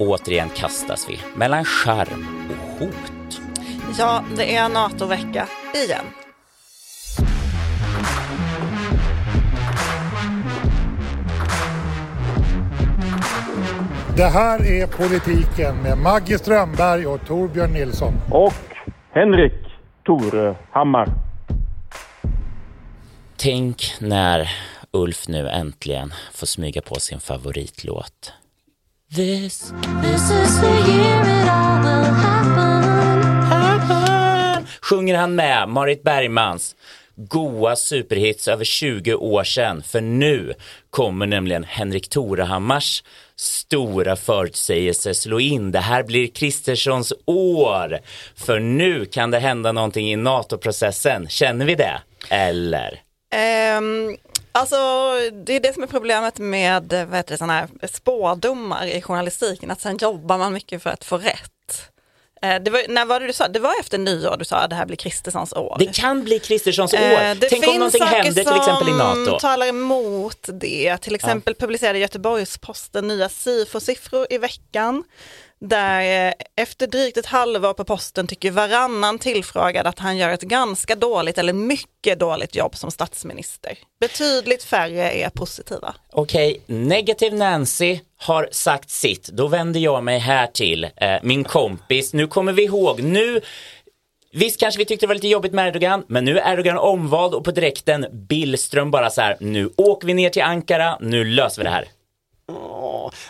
återigen kastas vi mellan charm och hot. Ja, det är NATO-vecka igen. Det här är Politiken med Maggie Strömberg och Torbjörn Nilsson. Och Henrik Tore Hammar. Tänk när Ulf nu äntligen får smyga på sin favoritlåt. This, this is the year it all will happen. happen. Sjunger han med Marit Bergmans goa superhits över 20 år sedan. För nu kommer nämligen Henrik Torehammars stora förutsägelse slå in. Det här blir Kristerssons år. För nu kan det hända någonting i NATO-processen. Känner vi det? Eller? Um, alltså, det är det som är problemet med vad heter det, såna här spådomar i journalistiken, att sen jobbar man mycket för att få rätt. Eh, det var, när var det du sa? Det var efter nyår du sa att det här blir Kristerssons år. Det kan bli Kristerssons år. Eh, Tänk om någonting händer till exempel i NATO. Det talar emot det. Till exempel ja. publicerade Göteborgs-Posten nya SIFO-siffror i veckan där eh, efter drygt ett halvår på posten tycker varannan tillfrågad att han gör ett ganska dåligt eller mycket dåligt jobb som statsminister. Betydligt färre är positiva. Okej, okay. negativ Nancy har sagt sitt. Då vänder jag mig här till eh, min kompis. Nu kommer vi ihåg, nu Visst kanske vi tyckte det var lite jobbigt med Erdogan, men nu är Erdogan omvald och på direkten Billström bara så här, nu åker vi ner till Ankara, nu löser vi det här.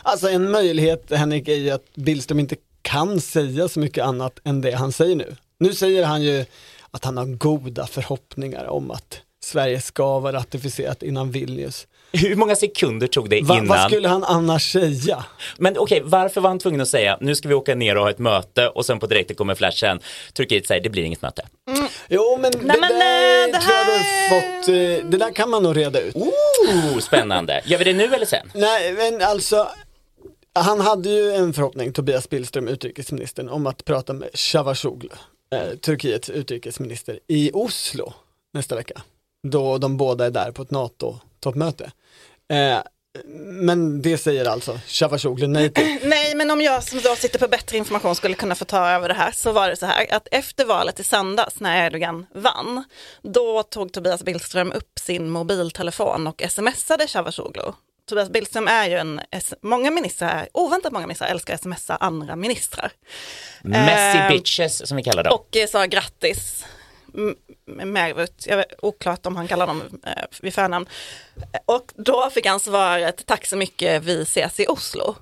Alltså en möjlighet Henrik är ju att Billström inte kan säga så mycket annat än det han säger nu. Nu säger han ju att han har goda förhoppningar om att Sverige ska vara ratificerat innan Vilnius. Hur många sekunder tog det innan? Va, vad skulle han annars säga? Men okej, okay, varför var han tvungen att säga nu ska vi åka ner och ha ett möte och sen på direkten kommer flashen. Turkiet säger det blir inget möte. Mm. Jo men, Nej, det, men där, eh, det, här... tror jag fått, eh, det där kan man nog reda ut. Oh, spännande. Gör vi det nu eller sen? Nej men alltså han hade ju en förhoppning, Tobias Billström, utrikesministern, om att prata med Cavusoglu, eh, Turkiets utrikesminister, i Oslo nästa vecka. Då de båda är där på ett NATO-toppmöte. Eh, men det säger alltså Cavusoglu nej till. Nej, men om jag som då sitter på bättre information skulle kunna få ta över det här så var det så här att efter valet i söndags när Erdogan vann, då tog Tobias Billström upp sin mobiltelefon och smsade Cavusoglu. Tobias Billström är ju en, många ministrar, oväntat många ministrar älskar smsa andra ministrar. Messy eh, bitches som vi kallar dem. Och sa grattis Mervut, jag vet, oklart om han kallar dem eh, vid förnamn. Och då fick han svaret, tack så mycket, vi ses i Oslo.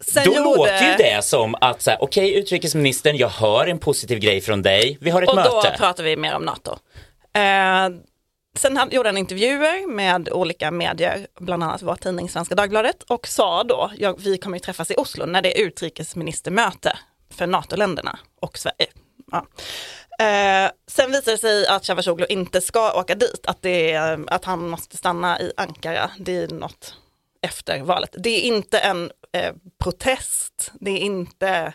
Sen Då gjorde... låter ju det som att, okej okay, utrikesministern, jag hör en positiv grej från dig, vi har ett och möte. Och då pratar vi mer om NATO. Eh, sen han, gjorde han intervjuer med olika medier, bland annat vår tidning Svenska Dagbladet, och sa då, ja, vi kommer ju träffas i Oslo när det är utrikesministermöte för NATO-länderna och Sverige. Ja. Eh, sen visar det sig att Cavusoglu inte ska åka dit, att, det är, att han måste stanna i Ankara. Det är något efter valet. Det är inte en eh, protest, det är inte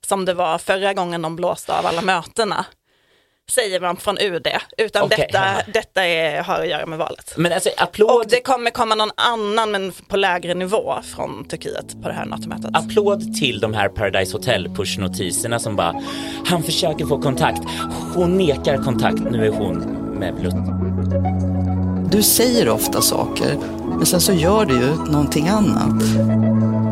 som det var förra gången de blåste av alla mötena säger man från UD, utan okay. detta, detta är, har att göra med valet. Men alltså, applåd... Och det kommer komma någon annan, men på lägre nivå från Turkiet på det här NATO-mötet. Applåd till de här Paradise Hotel push-notiserna som bara, han försöker få kontakt, hon nekar kontakt, nu är hon med Blutt. Du säger ofta saker, men sen så gör du ju någonting annat. Någonting annat.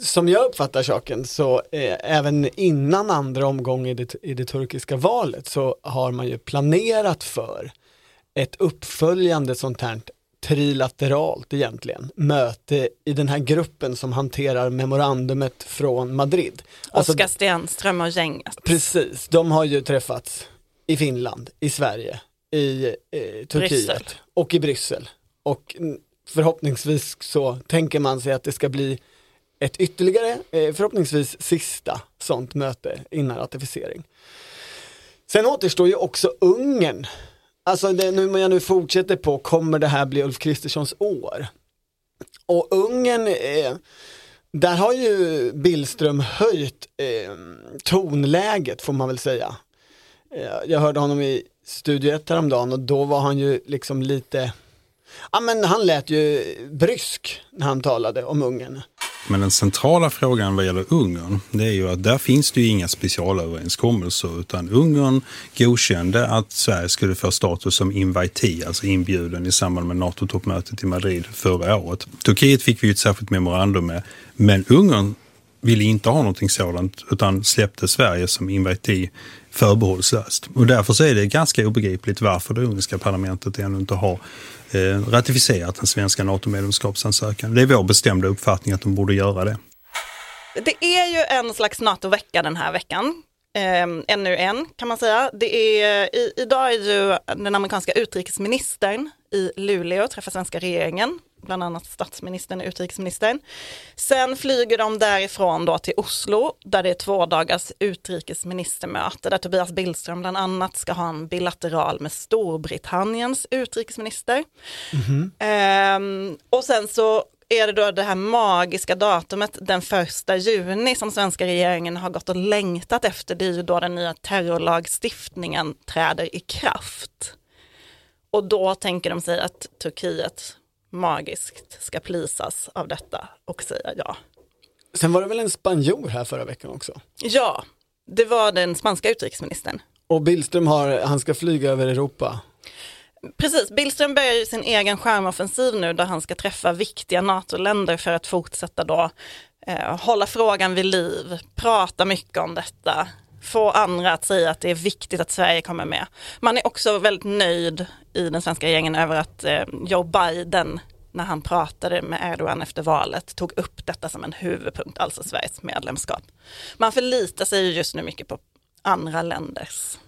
som jag uppfattar saken så eh, även innan andra omgången i det, i det turkiska valet så har man ju planerat för ett uppföljande sånt här trilateralt egentligen möte i den här gruppen som hanterar memorandumet från Madrid. Alltså, Oskar Stenström och gänget. Precis, de har ju träffats i Finland, i Sverige, i eh, Turkiet Bryssel. och i Bryssel. Och förhoppningsvis så tänker man sig att det ska bli ett ytterligare, eh, förhoppningsvis sista sånt möte innan ratificering. Sen återstår ju också Ungern. Alltså det, nu när jag nu fortsätter på, kommer det här bli Ulf Kristerssons år? Och Ungern, eh, där har ju Billström höjt eh, tonläget får man väl säga. Eh, jag hörde honom i Studio 1 häromdagen och då var han ju liksom lite, ja men han lät ju brysk när han talade om Ungern. Men den centrala frågan vad gäller Ungern, det är ju att där finns det ju inga specialöverenskommelser utan Ungern godkände att Sverige skulle få status som invitee, alltså inbjuden i samband med NATO-toppmötet i Madrid förra året. Turkiet fick vi ju ett särskilt memorandum med, men Ungern ville inte ha någonting sådant utan släppte Sverige som invitee förbehållslöst. Och därför så är det ganska obegripligt varför det ungerska parlamentet ännu inte har Eh, ratificerat den svenska NATO-medlemskapsansökan. Det är vår bestämda uppfattning att de borde göra det. Det är ju en slags NATO-vecka den här veckan. Eh, ännu en kan man säga. Det är, i, idag är ju den amerikanska utrikesministern i Luleå och träffar svenska regeringen, bland annat statsministern och utrikesministern. Sen flyger de därifrån då till Oslo där det är två dagars utrikesministermöte där Tobias Billström bland annat ska ha en bilateral med Storbritanniens utrikesminister. Ehm, och sen så är det då det här magiska datumet den första juni som svenska regeringen har gått och längtat efter. Det är ju då den nya terrorlagstiftningen träder i kraft. Och då tänker de sig att Turkiet magiskt ska plisas av detta och säga ja. Sen var det väl en spanjor här förra veckan också? Ja, det var den spanska utrikesministern. Och Billström har, han ska flyga över Europa. Precis, Billström börjar ju sin egen skärmoffensiv nu där han ska träffa viktiga NATO-länder för att fortsätta då eh, hålla frågan vid liv, prata mycket om detta, få andra att säga att det är viktigt att Sverige kommer med. Man är också väldigt nöjd i den svenska regeringen över att eh, Joe Biden när han pratade med Erdogan efter valet tog upp detta som en huvudpunkt, alltså Sveriges medlemskap. Man förlitar sig ju just nu mycket på andra länders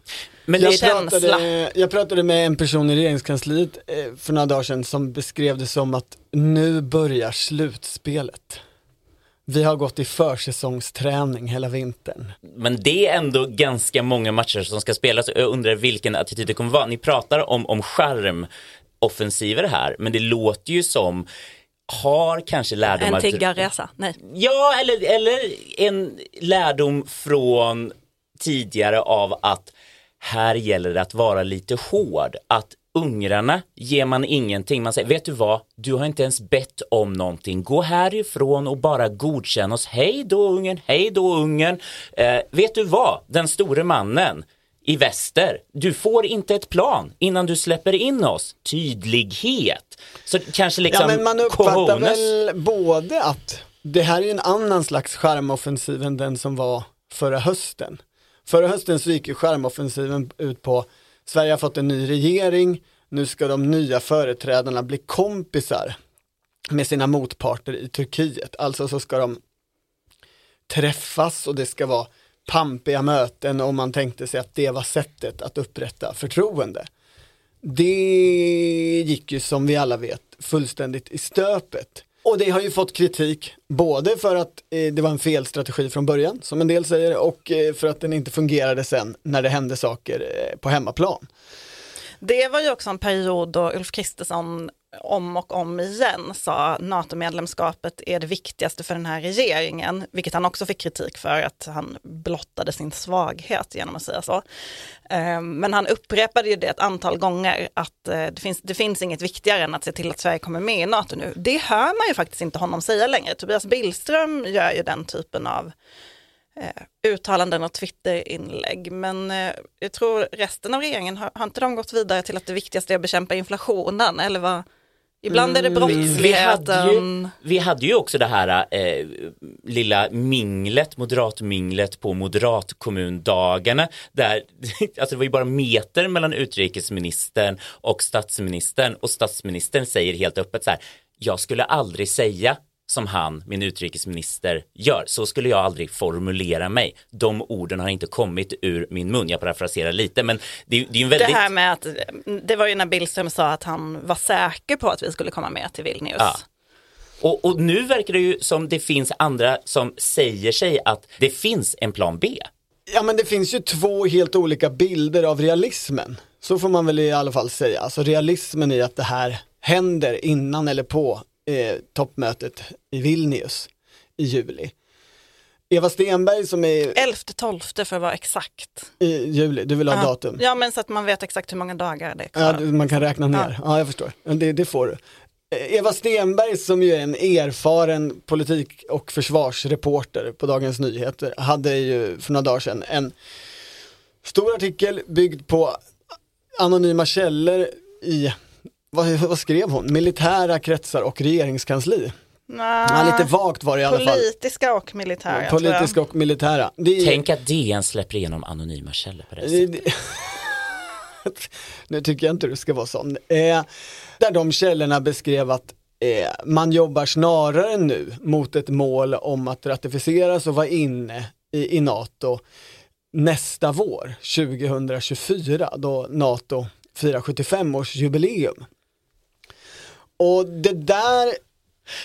Men jag, känsla. pratade, jag pratade med en person i regeringskansliet eh, för några dagar sedan som beskrev det som att nu börjar slutspelet. Vi har gått i försäsongsträning hela vintern. men det är ändå ganska många matcher som ska spelas och jag undrar vilken attityd det kommer vara. Ni pratar om, om charmoffensiver här, men det låter ju som har kanske lärdom En tiggarresa, nej. Ja, eller, eller en lärdom från tidigare av att här gäller det att vara lite hård. Att ungrarna ger man ingenting. Man säger, vet du vad, du har inte ens bett om någonting. Gå härifrån och bara godkänn oss. Hej då Ungern, hej då Ungern. Eh, vet du vad, den store mannen i väster, du får inte ett plan innan du släpper in oss. Tydlighet. Så kanske liksom ja men man uppfattar cojones. väl både att det här är en annan slags skärmoffensiv än den som var förra hösten. Förra hösten så gick ju skärmoffensiven ut på Sverige har fått en ny regering, nu ska de nya företrädarna bli kompisar med sina motparter i Turkiet. Alltså så ska de träffas och det ska vara pampiga möten och man tänkte sig att det var sättet att upprätta förtroende. Det gick ju som vi alla vet fullständigt i stöpet. Och det har ju fått kritik, både för att eh, det var en fel strategi från början, som en del säger, och eh, för att den inte fungerade sen när det hände saker eh, på hemmaplan. Det var ju också en period då Ulf Kristersson om och om igen sa NATO-medlemskapet är det viktigaste för den här regeringen, vilket han också fick kritik för att han blottade sin svaghet genom att säga så. Ehm, men han upprepade ju det ett antal gånger att eh, det finns, det finns inget viktigare än att se till att Sverige kommer med i NATO nu. Det hör man ju faktiskt inte honom säga längre. Tobias Billström gör ju den typen av eh, uttalanden och Twitterinlägg. Men eh, jag tror resten av regeringen, har, har inte de gått vidare till att det viktigaste är att bekämpa inflationen? Eller vad? Ibland är det Mm, Vi hade, ju, brottsligheten. vi hade ju också det här eh, lilla minglet, moderatminglet på moderatkommundagarna där alltså det var ju bara meter mellan utrikesministern och statsministern och statsministern säger helt öppet så här jag skulle aldrig säga som han, min utrikesminister, gör. Så skulle jag aldrig formulera mig. De orden har inte kommit ur min mun. Jag parafraserar lite, men det, det är ju en väldigt... Det här med att, det var ju när Billström sa att han var säker på att vi skulle komma med till Vilnius. Ja. Och, och nu verkar det ju som det finns andra som säger sig att det finns en plan B. Ja men det finns ju två helt olika bilder av realismen. Så får man väl i alla fall säga. Alltså realismen i att det här händer innan eller på eh, toppmötet i Vilnius i juli. Eva Stenberg som är 11-12 för att vara exakt. i juli, du vill ha Ja. datum? Ja men så att man vet exakt hur många dagar det är kvar. Ja, man kan räkna ner. Ja, jag förstår. Det, det får du. Eh, Eva Stenberg som ju är en erfaren politik och försvarsreporter på Dagens Nyheter hade ju för några dagar sedan en stor artikel byggd på anonyma källor i, vad, vad skrev hon? Militära kretsar och regeringskansli. Nej, Ja, lite vagt var det i alla fall. Politiska och militära. Politiska och militära. Det är, Tänk att DN släpper igenom anonyma källor på det sättet. nu tycker jag inte du ska vara sån. Eh, där de källorna beskrev att eh, man jobbar snarare nu mot ett mål om att ratificeras och vara inne i, i NATO nästa vår, 2024, då NATO firar 75-årsjubileum. Och det där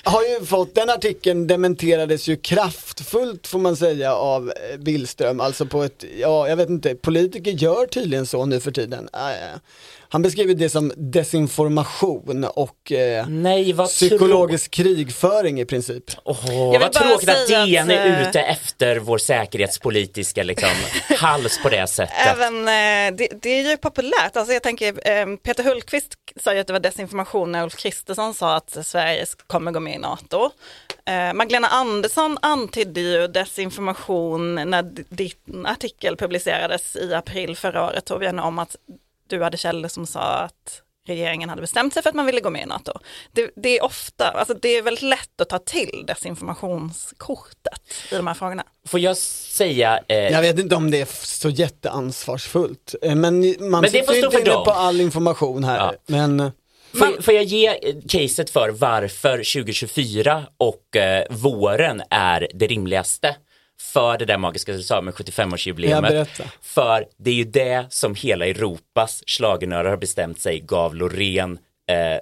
har ju fått, den artikeln dementerades ju kraftfullt får man säga av eh, Billström, alltså på ett, ja jag vet inte, politiker gör tydligen så nu för tiden. Ah, han beskriver det som desinformation och eh, Nej, vad psykologisk krigföring i princip. Vill vad tråkigt att DN att, är eh, ute efter vår säkerhetspolitiska liksom, hals på det sättet. Även, eh, det, det är ju populärt, alltså jag tänker eh, Peter Hultqvist sa ju att det var desinformation när Ulf Kristersson sa att Sverige kommer gå med i NATO. Eh, Magdalena Andersson antydde ju desinformation när din artikel publicerades i april förra året Torbjörn om att du hade källor som sa att regeringen hade bestämt sig för att man ville gå med i NATO. Det, det är ofta, alltså det är väldigt lätt att ta till desinformationskortet i de här frågorna. Får jag säga, eh, Jag vet inte om det är så jätteansvarsfullt, eh, men man Men det sitter ju inte inne på all information här. Ja. Men eh, Får, får jag ge eh, caset för varför 2024 och eh, våren är det rimligaste? För det där magiska du sa med Ja, 75-årsjubileumet. berätta. för det är ju det som hela Europas schlagernördar har bestämt sig gav Loreen eh,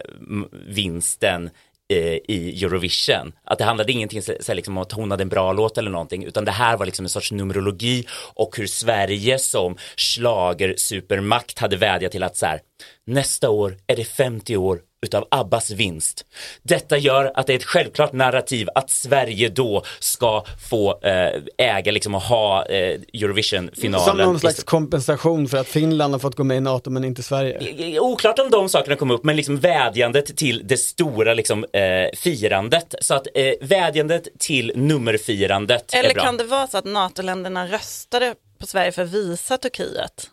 vinsten eh, i Eurovision. Att det handlade ingenting så, liksom om att hon hade en bra låt eller någonting, utan det här var liksom en sorts numerologi och hur Sverige som schlager supermakt hade vädjat till att så här, nästa år är det 50 år utav Abbas vinst. Detta gör att det är ett självklart narrativ att Sverige då ska få eh, äga liksom och ha eh, Eurovision-finalen. som någon slags kompensation för att Finland har fått gå med i NATO men inte Sverige. Oklart om de sakerna kom upp, men liksom vädjandet till det stora liksom, eh, firandet. Så att eh, vädjandet till nummerfirandet Eller är bra. kan det vara så att NATO-länderna röstade på Sverige för att visa Turkiet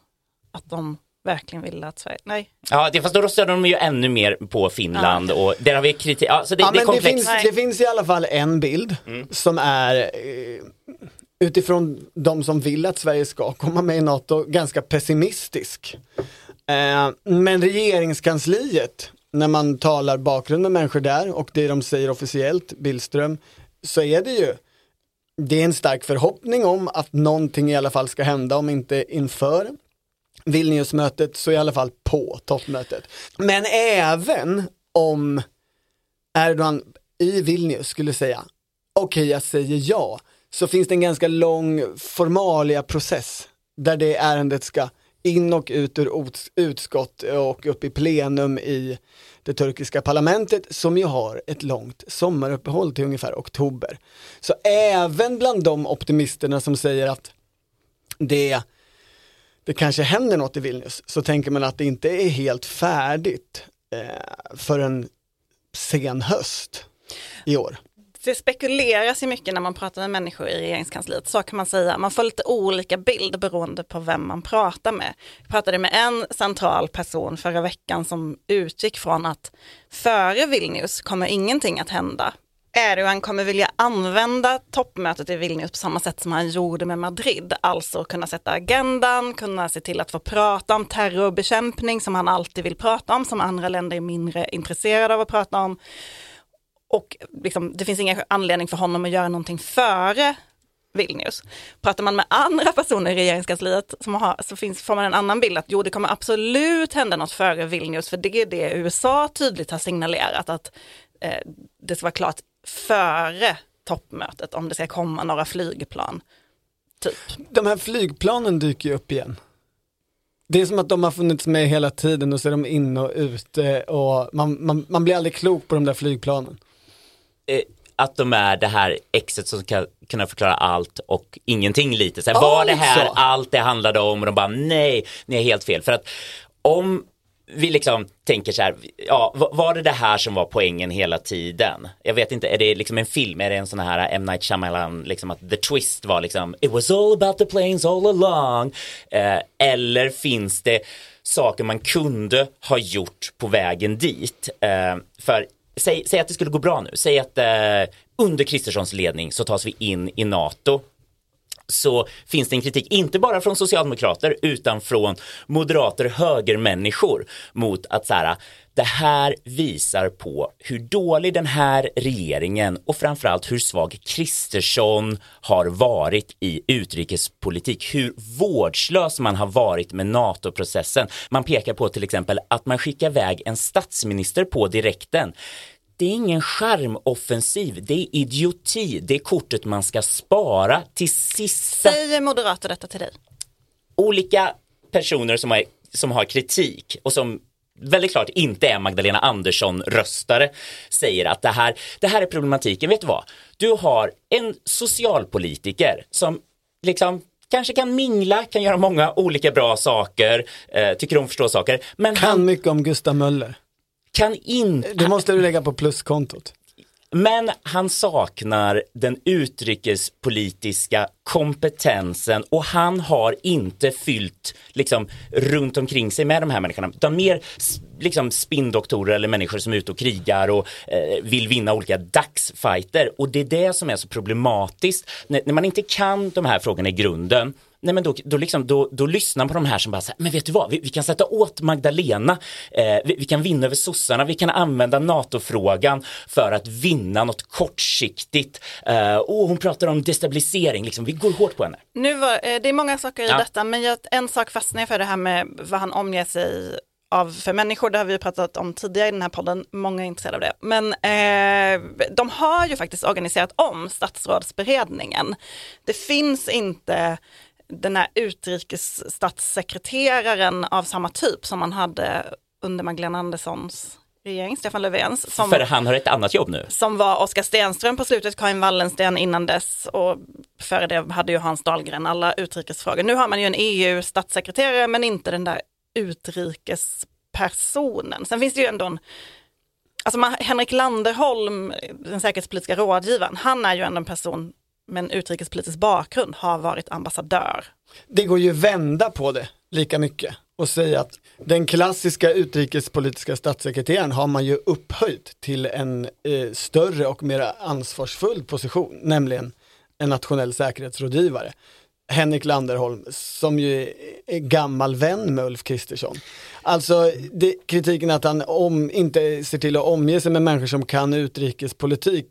att de verkligen ville att Sverige, nej. Ja, det, fast då röstade de ju ännu mer på Finland och där har vi kritik. Ja, så det, Ja, det är men det komplext. finns, det finns i alla fall en bild Mm. som är eh, utifrån de som vill att Sverige ska komma med i NATO ganska pessimistisk. Eh, men regeringskansliet, när man talar bakgrund med människor där och det de säger officiellt, Billström, så är det ju det är en stark förhoppning om att någonting i alla fall ska hända, om inte inför Vilniusmötet så i alla fall på toppmötet. Men även om Erdogan i Vilnius skulle säga okej jag säger ja, så finns det en ganska lång formalia process där det ärendet ska in och ut ur utskott och upp i plenum i det turkiska parlamentet som ju har ett långt sommaruppehåll till ungefär oktober. Så även bland de optimisterna som säger att det, det kanske händer något i Vilnius så tänker man att det inte är helt färdigt eh, förrän sen höst i år. Det spekuleras ju mycket när man pratar med människor i regeringskansliet, så kan man säga. Man får lite olika bild beroende på vem man pratar med. Jag pratade med en central person förra veckan som utgick från att före Vilnius kommer ingenting att hända. Erdogan kommer vilja använda toppmötet i Vilnius på samma sätt som han gjorde med Madrid, alltså kunna sätta agendan, kunna se till att få prata om terrorbekämpning som han alltid vill prata om, som andra länder är mindre intresserade av att prata om. och liksom, det finns ingen anledning för honom att göra någonting före Vilnius. Pratar man med andra personer i regeringskansliet som har, så finns, får man en annan bild att jo, det kommer absolut hända något före Vilnius, för det är det USA tydligt har signalerat att eh, det ska vara klart före toppmötet om det ska komma några flygplan. Typ. De här flygplanen dyker ju upp igen. Det är som att de har funnits med hela tiden och så är de inne och ute och man, man, man blir aldrig klok på de där flygplanen. Eh, att de är det här exet som ska kunna förklara allt och ingenting lite. Så här, var det här allt det handlade om och de bara nej, ni är helt fel. För att om vi liksom tänker så här, ja, var det det här som var poängen hela tiden? Jag vet inte, är det liksom en film, är det en sån här M. Night Shyamalan, liksom att the twist var liksom, it was all about the planes all along. Eh, eller finns det saker man kunde ha gjort på vägen dit? Eh, för säg, säg att det skulle gå bra nu, säg att eh, under Kristerssons ledning så tas vi in i NATO så finns det en kritik, inte bara från socialdemokrater utan från moderater, högermänniskor mot att så här, det här visar på hur dålig den här regeringen och framförallt hur svag Kristersson har varit i utrikespolitik, hur vårdslös man har varit med NATO-processen. Man pekar på till exempel att man skickar iväg en statsminister på direkten det är ingen charmoffensiv, det är idioti, det är kortet man ska spara till sista. Säger moderater detta till dig? Olika personer som har, som har kritik och som väldigt klart inte är Magdalena Andersson-röstare säger att det här, det här är problematiken. Vet du vad? Du har en socialpolitiker som liksom kanske kan mingla, kan göra många olika bra saker, eh, tycker om att förstå saker, men Kan han mycket om Gustav Möller. Kan inte Det måste du lägga på pluskontot. Men han saknar den utrikespolitiska kompetensen och han har inte fyllt liksom runt omkring sig med de här människorna utan mer liksom spindoktorer eller människor som är ute och krigar och eh, vill vinna olika dagsfighter och det är det som är så problematiskt när, när man inte kan de här frågorna i grunden Nej men då, då, liksom, då, då lyssnar man på de här som bara säger, men vet du vad, vi, vi kan sätta åt Magdalena, eh, vi, vi kan vinna över sossarna, vi kan använda NATO-frågan för att vinna något kortsiktigt. Eh, och hon pratar om destabilisering, liksom, vi går hårt på henne. Nu var, eh, det är många saker i Ja. detta, men jag, en sak fastnar jag för det här med vad han omger sig av för människor, det har vi pratat om tidigare i den här podden, många är intresserade av det. Men eh, de har ju faktiskt organiserat om statsrådsberedningen. Det finns inte den här utrikesstatssekreteraren av samma typ som man hade under Magdalena Anderssons regering, Stefan Löfvens. Som, För han har ett annat jobb nu. som var Oskar Stenström på slutet, Karin Wallensten innan dess och före det hade ju Hans Dahlgren alla utrikesfrågor. Nu har man ju en EU-statssekreterare men inte den där utrikespersonen. Sen finns det ju ändå en Alltså man, Henrik Landerholm, den säkerhetspolitiska rådgivaren, han är ju ändå en person med en utrikespolitisk bakgrund, har varit ambassadör. Det går ju vända på det lika mycket och säga att den klassiska utrikespolitiska statssekreteraren har man ju upphöjt till en eh, större och mer ansvarsfull position, nämligen en nationell säkerhetsrådgivare. Henrik Landerholm, som ju är gammal vän med Ulf Kristersson. Alltså det, kritiken att han om, inte ser till att omge sig med människor som kan utrikespolitik,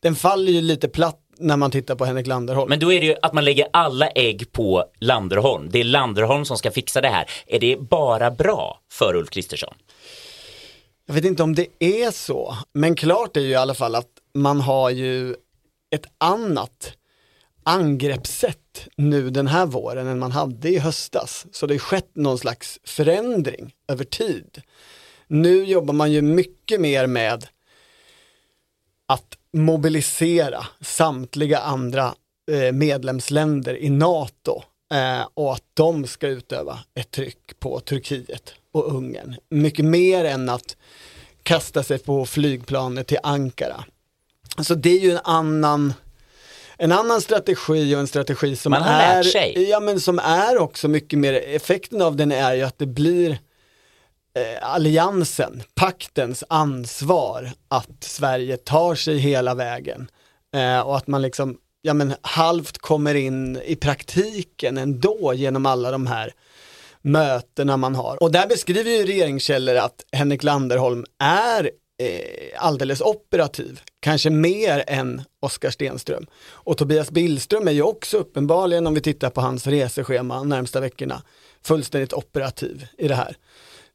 den faller ju lite platt när man tittar på Henrik Landerholm. Men då är det ju att man lägger alla ägg på Landerholm. Det är Landerholm som ska fixa det här. Är det bara bra för Ulf Kristersson? Jag vet inte om det är så, men klart är ju i alla fall att man har ju ett annat angreppssätt nu den här våren än man hade i höstas. Så det har skett någon slags förändring över tid. Nu jobbar man ju mycket mer med att mobilisera samtliga andra eh, medlemsländer i NATO eh, och att de ska utöva ett tryck på Turkiet och Ungern. Mycket mer än att kasta sig på flygplanet till Ankara. Så det är ju en annan en annan strategi och en strategi som är, ja men som är också mycket mer, effekten av den är ju att det blir Eh, alliansen, paktens ansvar att Sverige tar sig hela vägen eh, och att man liksom, ja men halvt kommer in i praktiken ändå genom alla de här mötena man har. Och där beskriver ju regeringskällor att Henrik Landerholm är eh, alldeles operativ, kanske mer än Oskar Stenström. Och Tobias Billström är ju också uppenbarligen, om vi tittar på hans reseschema närmsta veckorna, fullständigt operativ i det här.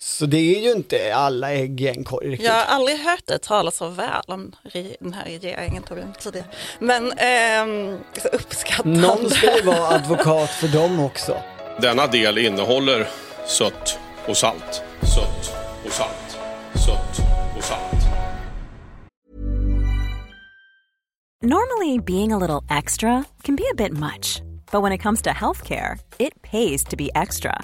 Så det är ju inte alla ägg i en korg riktigt. Jag har aldrig hört dig tala så väl om den här regeringen Torbjörn tidigare. Men så uppskattande. Någon ska ju vara advokat för dem också. Denna del innehåller sött och salt. Sött och salt. Sött och salt. Normally, being a little extra can be a bit much, but when it comes to healthcare, it pays to be extra.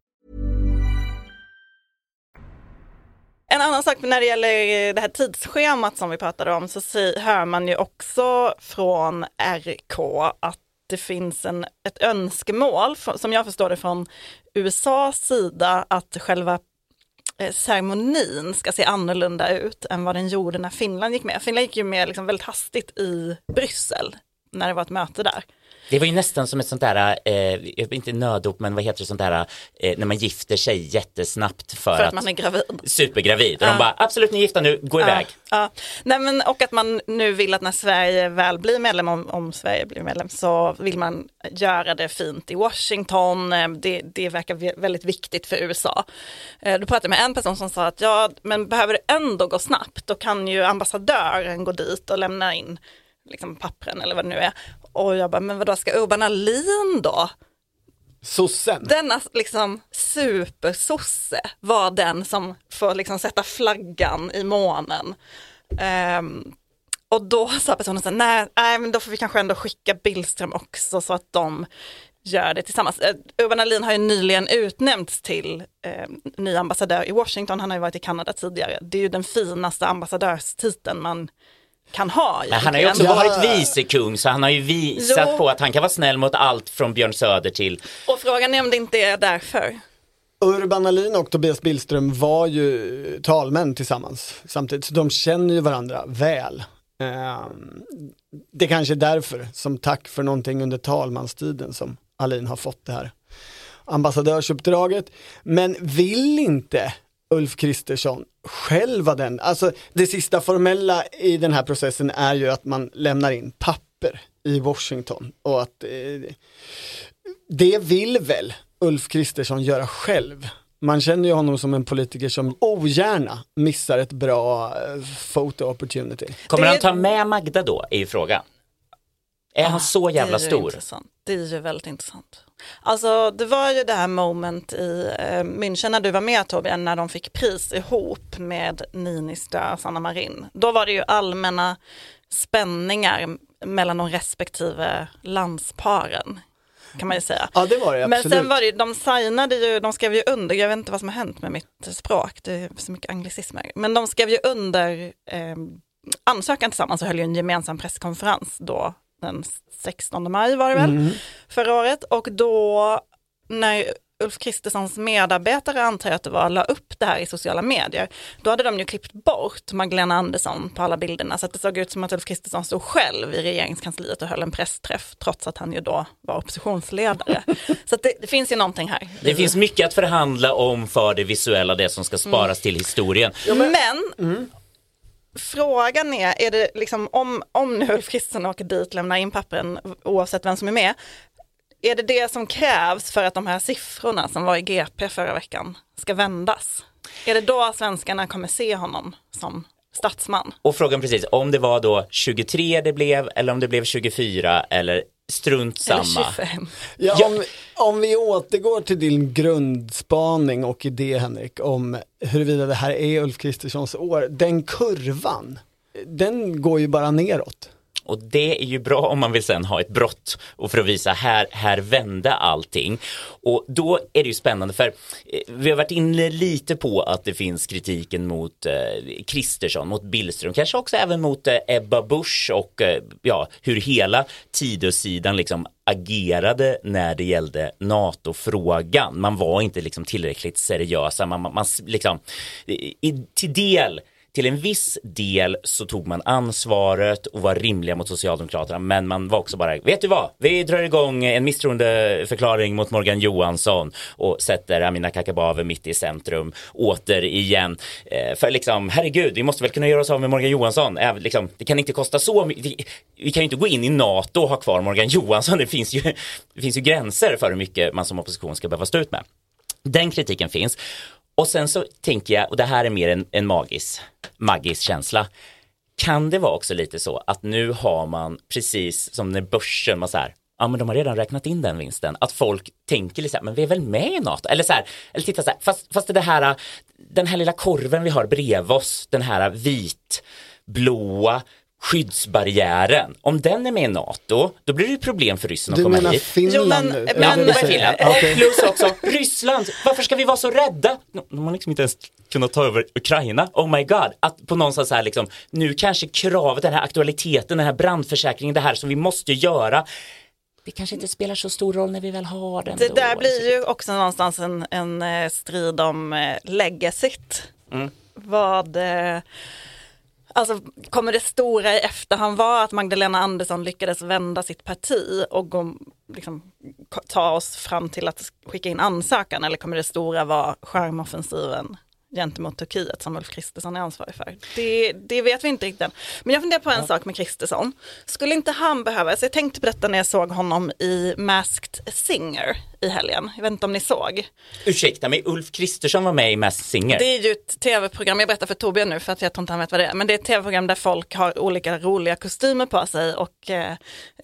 En annan sak när det gäller eh, det här tidsschemat som vi pratade om så hör man ju också från RK att det finns en, ett önskemål, som jag förstår det från USAs sida, att själva eh, ceremonin ska se annorlunda ut än vad den gjorde när Finland gick med. Finland gick ju med liksom väldigt hastigt i Bryssel när det var ett möte där. Det var ju nästan som ett sånt där, eh, inte nödop, men vad heter det sånt där, eh, när man gifter sig jättesnabbt för, För att man är gravid. supergravid. Och Ja. de bara, absolut ni är gifta nu, gå iväg. Ja, ja. Nej, men, och att man nu vill att när Sverige väl blir medlem, om, om Sverige blir medlem, så vill man göra det fint i Washington. Eh, Det, det verkar ve- väldigt viktigt för USA. Eh, Då pratade jag med en person som sa att ja, men behöver det ändå gå snabbt, då kan ju ambassadören gå dit och lämna in liksom, pappren eller vad det nu är. Och jag bara, men vadå, ska Urban Ahlin då? Sossen. Denna liksom supersosse var den som får liksom sätta flaggan i månen. Ehm, och då sa personen så här, nej, nej, men då får vi kanske ändå skicka Billström också så att de gör det tillsammans. Eh, Urban Ahlin har ju nyligen utnämnts till eh, ny ambassadör i Washington, han har ju varit i Kanada tidigare. Det är ju den finaste ambassadörstiteln man kan ha. Men han har ju också varit vicekung så han har ju visat Jo. på att han kan vara snäll mot allt från Björn Söder till Och frågan är om det inte är därför. Urban Ahlin och Tobias Billström var ju talmän tillsammans samtidigt, så de känner ju varandra väl. Ehm, Det kanske är därför, som tack för någonting under talmanstiden som Ahlin har fått det här ambassadörsuppdraget. Men vill inte Ulf Kristersson själv vara den, alltså det sista formella i den här processen är ju att man lämnar in papper i Washington och att eh, det vill väl Ulf Kristersson göra själv. Man känner ju honom som en politiker som ogärna missar ett bra eh, photo opportunity. Kommer han ta med Magda då, ju frågan. Är han så jävla det stor? Intressant. Det är ju väldigt intressant. Alltså det var ju det här moment i eh, München när du var med Torbjörn, när de fick pris ihop med Niinistö och Sanna Marin. Då var det ju allmänna spänningar mellan de respektive landsparen. Kan man ju säga. Ja det var det Men absolut. sen var det ju, de signade ju, de skrev ju under, jag vet inte vad som har hänt med mitt språk, det är så mycket anglicismer, men de skrev ju under eh, ansökan tillsammans och höll ju en gemensam presskonferens då den 16 maj var det väl, Mm. förra året. Och då när Ulf Kristerssons medarbetare, antar jag att det var, la upp det här i sociala medier, då hade de ju klippt bort Magdalena Andersson på alla bilderna, så att det såg ut som att Ulf Kristersson stod själv i regeringskansliet och höll en pressträff, trots att han ju då var oppositionsledare. så att det, det finns ju någonting här. Det finns mycket att förhandla om för det visuella, det som ska sparas till historien. Men frågan är, är det liksom om, om nu Ulf Kristersson åker dit, lämnar in pappren oavsett vem som är med, är det det som krävs för att de här siffrorna som var i GP förra veckan ska vändas? Är det då svenskarna kommer se honom som statsman? Och frågan precis, om det var då 23 det blev eller om det blev 24 eller strunt Eller samma. 25? Ja, om, om vi återgår till din grundspaning och idé Henrik om huruvida det här är Ulf Kristerssons år, den kurvan, den går ju bara neråt. Och det är ju bra om man vill sen ha ett brott och för att visa här, här vände allting. Och då är det ju spännande för eh, vi har varit inne lite på att det finns kritiken mot eh, Kristersson, mot Billström, kanske också även mot eh, Ebba Busch och eh, ja, hur hela Tidösidan liksom agerade när det gällde NATO-frågan. Man var inte liksom tillräckligt seriösa, man, man, man liksom i, till del till en viss del så tog man ansvaret och var rimliga mot Socialdemokraterna men man var också bara, vet du vad, vi drar igång en misstroendeförklaring mot Morgan Johansson och sätter Amina Kakabaveh mitt i centrum återigen. Eh, för liksom, herregud, vi måste väl kunna göra oss av med Morgan Johansson. Även, liksom, det kan inte kosta så mycket. Vi, vi, kan ju inte gå in i NATO och ha kvar Morgan Johansson. Det finns ju, det finns ju gränser för hur mycket man som opposition ska behöva stå ut med. Den kritiken finns. Och sen så tänker jag, och det här är mer en, en magis, magis känsla. Kan det vara också lite så att nu har man precis som när börsen var så här, ja men de har redan räknat in den vinsten, att folk tänker lite så här, men vi är väl med i NATO, eller så här, eller titta så här, fast, fast det här, den här lilla korven vi har bredvid oss, den här vit, blåa, skyddsbarriären, om den är med i NATO, då blir det ju problem för ryssen att komma hit. Du menar Finland Jo, men- men- Finland. Och plus också Ryssland. Varför ska vi vara så rädda? De har liksom inte ens kunnat ta över Ukraina. Oh my god. Att på någonstans här liksom, nu kanske kravet, den här aktualiteten, den här brandförsäkringen, det här som vi måste göra. Det kanske inte spelar så stor roll när vi väl har den. Det då. där blir ju också någonstans en, en eh, strid om eh, legacyt. Mm. Vad, eh, alltså kommer det stora i efterhand vara att Magdalena Andersson lyckades vända sitt parti och gå, liksom, ta oss fram till att skicka in ansökan? Eller kommer det stora vara skärmoffensiven? Gentemot Turkiet som Ulf Kristersson är ansvarig för. Det, det vet vi inte riktigt än. Men jag funderar på en sak med Kristersson. Skulle inte han behöva, så jag tänkte på detta när jag såg honom i Masked Singer i helgen. Jag vet inte om ni såg. Ursäkta mig, Ulf Kristersson var med i Masked Singer. Det är ju ett tv-program, jag berättar för Torbjörn nu för att jag tror inte han vet vad det är, men det är ett tv-program där folk har olika roliga kostymer på sig och eh,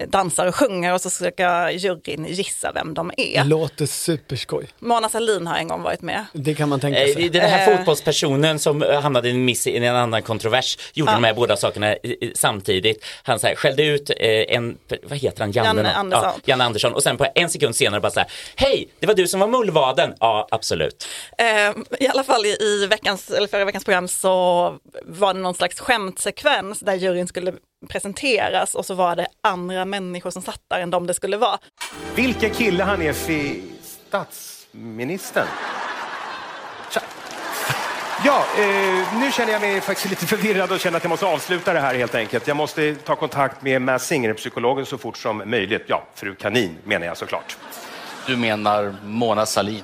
dansar och sjunger och så ska juryn gissa vem de Det är. låter superskoj. Mona Sahlin har en gång varit med. Det kan man tänka Eh, sig. Den här Eh. Fotbollspersonen som eh, hamnade i en miss i en annan kontrovers gjorde Ja. de här båda sakerna samtidigt. Han så här, skällde ut eh, en, vad heter han, Janne, Janne? Andersson. Ja, Janne Andersson och sen på en sekund senare bara så här, hej, det var du som var mullvaden. Ja, absolut. Eh, I alla fall i, i veckans, eller förra veckans program så var det någon slags skämtsekvens där juryn skulle presenteras och så var det andra människor som satt där än de det skulle vara. Vilken kille han är för statsministern. Ja, eh, nu känner jag mig faktiskt lite förvirrad och känner att jag måste avsluta det här helt enkelt. Jag måste ta kontakt med Mads Singer, psykologen, så fort som möjligt. Ja, fru Kanin menar jag såklart. Du menar Mona Sahlin?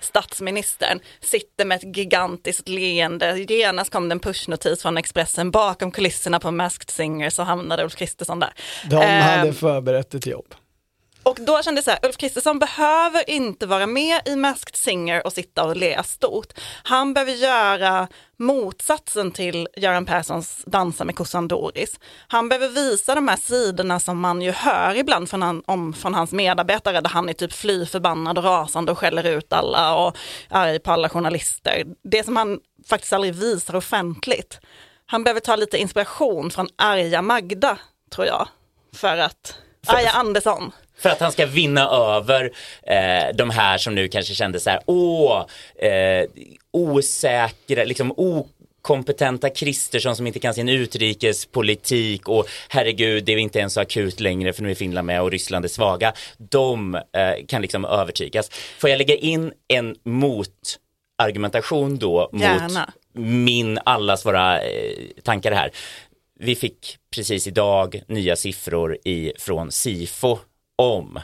Statsministern sitter med ett gigantiskt leende. Genast kom det en pushnotis från Expressen. Bakom kulisserna på Masked Singer så hamnade Ulf Kristersson där. De Eh, hade förberett ett jobb. Och då kände jag så här, Ulf Kristersson behöver inte vara med i Masked Singer och sitta och le stort. Han behöver göra motsatsen till Göran Perssons Dansa med kossan Doris. Han behöver visa de här sidorna som man ju hör ibland från, han, om, från hans medarbetare där han är typ fly förbannad och rasande och skäller ut alla och arg på alla journalister. Det som han faktiskt aldrig visar offentligt. Han behöver ta lite inspiration från arga Magda, tror jag, för att Arga Andersson. För att han ska vinna över eh, de här som nu kanske kände så här, åh, eh, osäkra, liksom okompetenta Kristersson som inte kan sin utrikespolitik och herregud, det är inte ens så akut längre för nu är Finland med och Ryssland är svaga. De eh, kan liksom övertygas. Får jag lägga in en motargumentation då Gärna. mot min, allas våra eh, tankar här. Vi fick precis idag nya siffror i, från SIFO om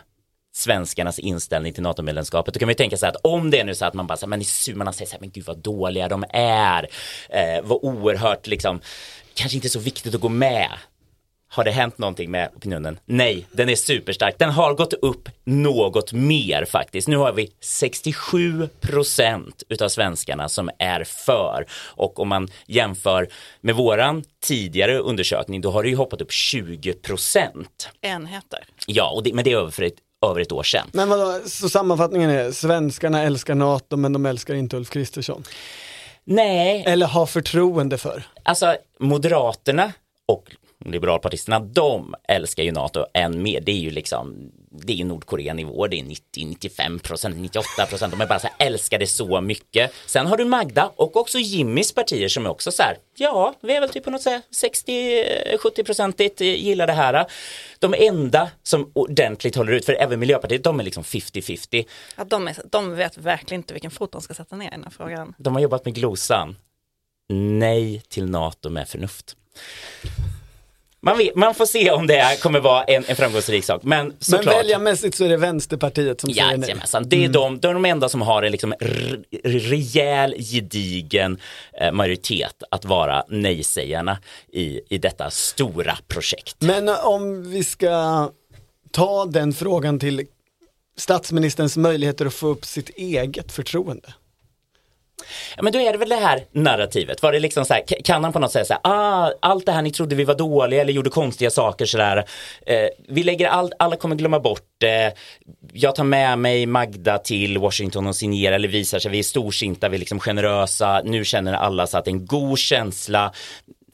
svenskarnas inställning till NATO-medlemskapet. Då kan man ju tänka sig att om det är nu så att man bara så här, men, i- man säger så här, men gud vad dåliga de är, eh, vad oerhört liksom, kanske inte så viktigt att gå med. Har det hänt någonting med opinionen? Nej, den är superstark. Den har gått upp något mer faktiskt. Nu har vi 67 procent utav svenskarna som är för. Och om man jämför med våran tidigare undersökning, då har det ju hoppat upp 20 procent. Enheter. Ja, och det, men det är över för ett, över ett år sedan. Men vadå, så sammanfattningen är, svenskarna älskar NATO men de älskar inte Ulf Kristersson? Nej. Eller har förtroende för? Alltså Moderaterna och liberalpartisterna, de älskar ju NATO än mer. Det är ju liksom, det är ju Nordkorea-nivå, det är 90-95 procent, 98 procent. De är bara så här, älskar det så mycket. Sen har du Magda och också Jimmys partier som är också så här, ja, vi är väl typ på något här 60-70 procentigt gillar det här. De enda som ordentligt håller ut, för även Miljöpartiet, de är liksom 50-50. Ja, de, är, de vet verkligen inte vilken fot de ska sätta ner i den här frågan. De har jobbat med glosan. Nej till NATO med förnuft. Man, vet, man, får se om det kommer vara en, en framgångsrik sak. Men, men väljarmässigt så är det Vänsterpartiet som säger nej. Det är, mm. de, de är de enda som har en liksom rejäl, gedigen eh, majoritet att vara nej-sägarna i, i detta stora projekt. Men eh, om vi ska ta den frågan till statsministerns möjligheter att få upp sitt eget förtroende. Ja, men då är det väl det här narrativet. Var det liksom så här, kan han på något sätt säga, ah, allt det här ni trodde vi var dåliga eller gjorde konstiga saker sådär. Eh, vi lägger allt, alla kommer glömma bort det. Jag tar med mig Magda till Washington och signerar eller visar sig, vi är storsinta, vi är liksom generösa. Nu känner alla så att det är en god känsla.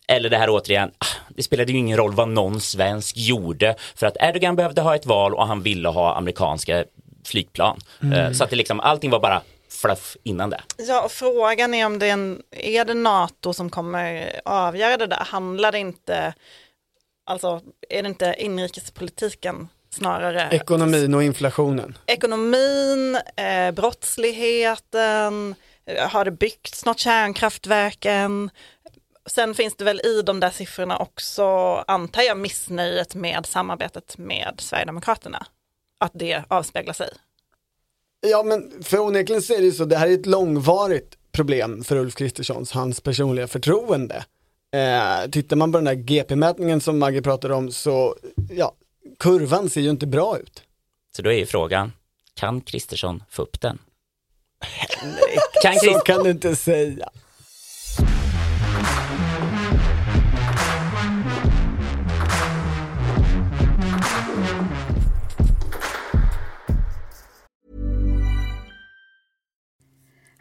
Eller det här återigen, ah, det spelade ju ingen roll vad någon svensk gjorde för att Erdogan behövde ha ett val och han ville ha amerikanska flygplan. Eh, mm. Så att det liksom, allting var bara fluff innan det. Ja, frågan är om det är, en, är det NATO som kommer avgöra det där? Handlar det inte, alltså är det inte inrikespolitiken snarare? Ekonomin och inflationen. Ekonomin, eh, brottsligheten, eh, har det byggts något kärnkraftverken? Sen finns det väl i de där siffrorna också, antar jag, missnöjet med samarbetet med Sverigedemokraterna. Att det avspeglar sig. Ja men för onekligen så är det ju så, det här är ett långvarigt problem för Ulf Kristerssons, hans personliga förtroende. Eh, tittar man på den där GP-mätningen som Maggie pratade om så, ja, kurvan ser ju inte bra ut. Så då är ju frågan, kan Kristersson få upp den? Kan Christ så kan du inte säga.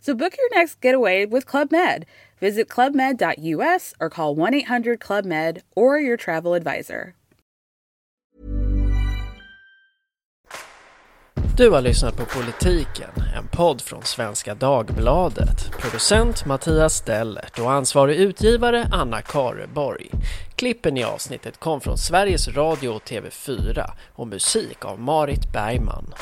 So book your next getaway with Club Med. Visit clubmed.us or call 1 800 Club Med or your travel advisor. Du har lyssnat på Politiken, en podd från Svenska Dagbladet. Producent Mattias Stellert och ansvarig utgivare Anna Kareborg. Klippen i avsnittet kom från Sveriges Radio och TV4 och musik av Marit Bergman.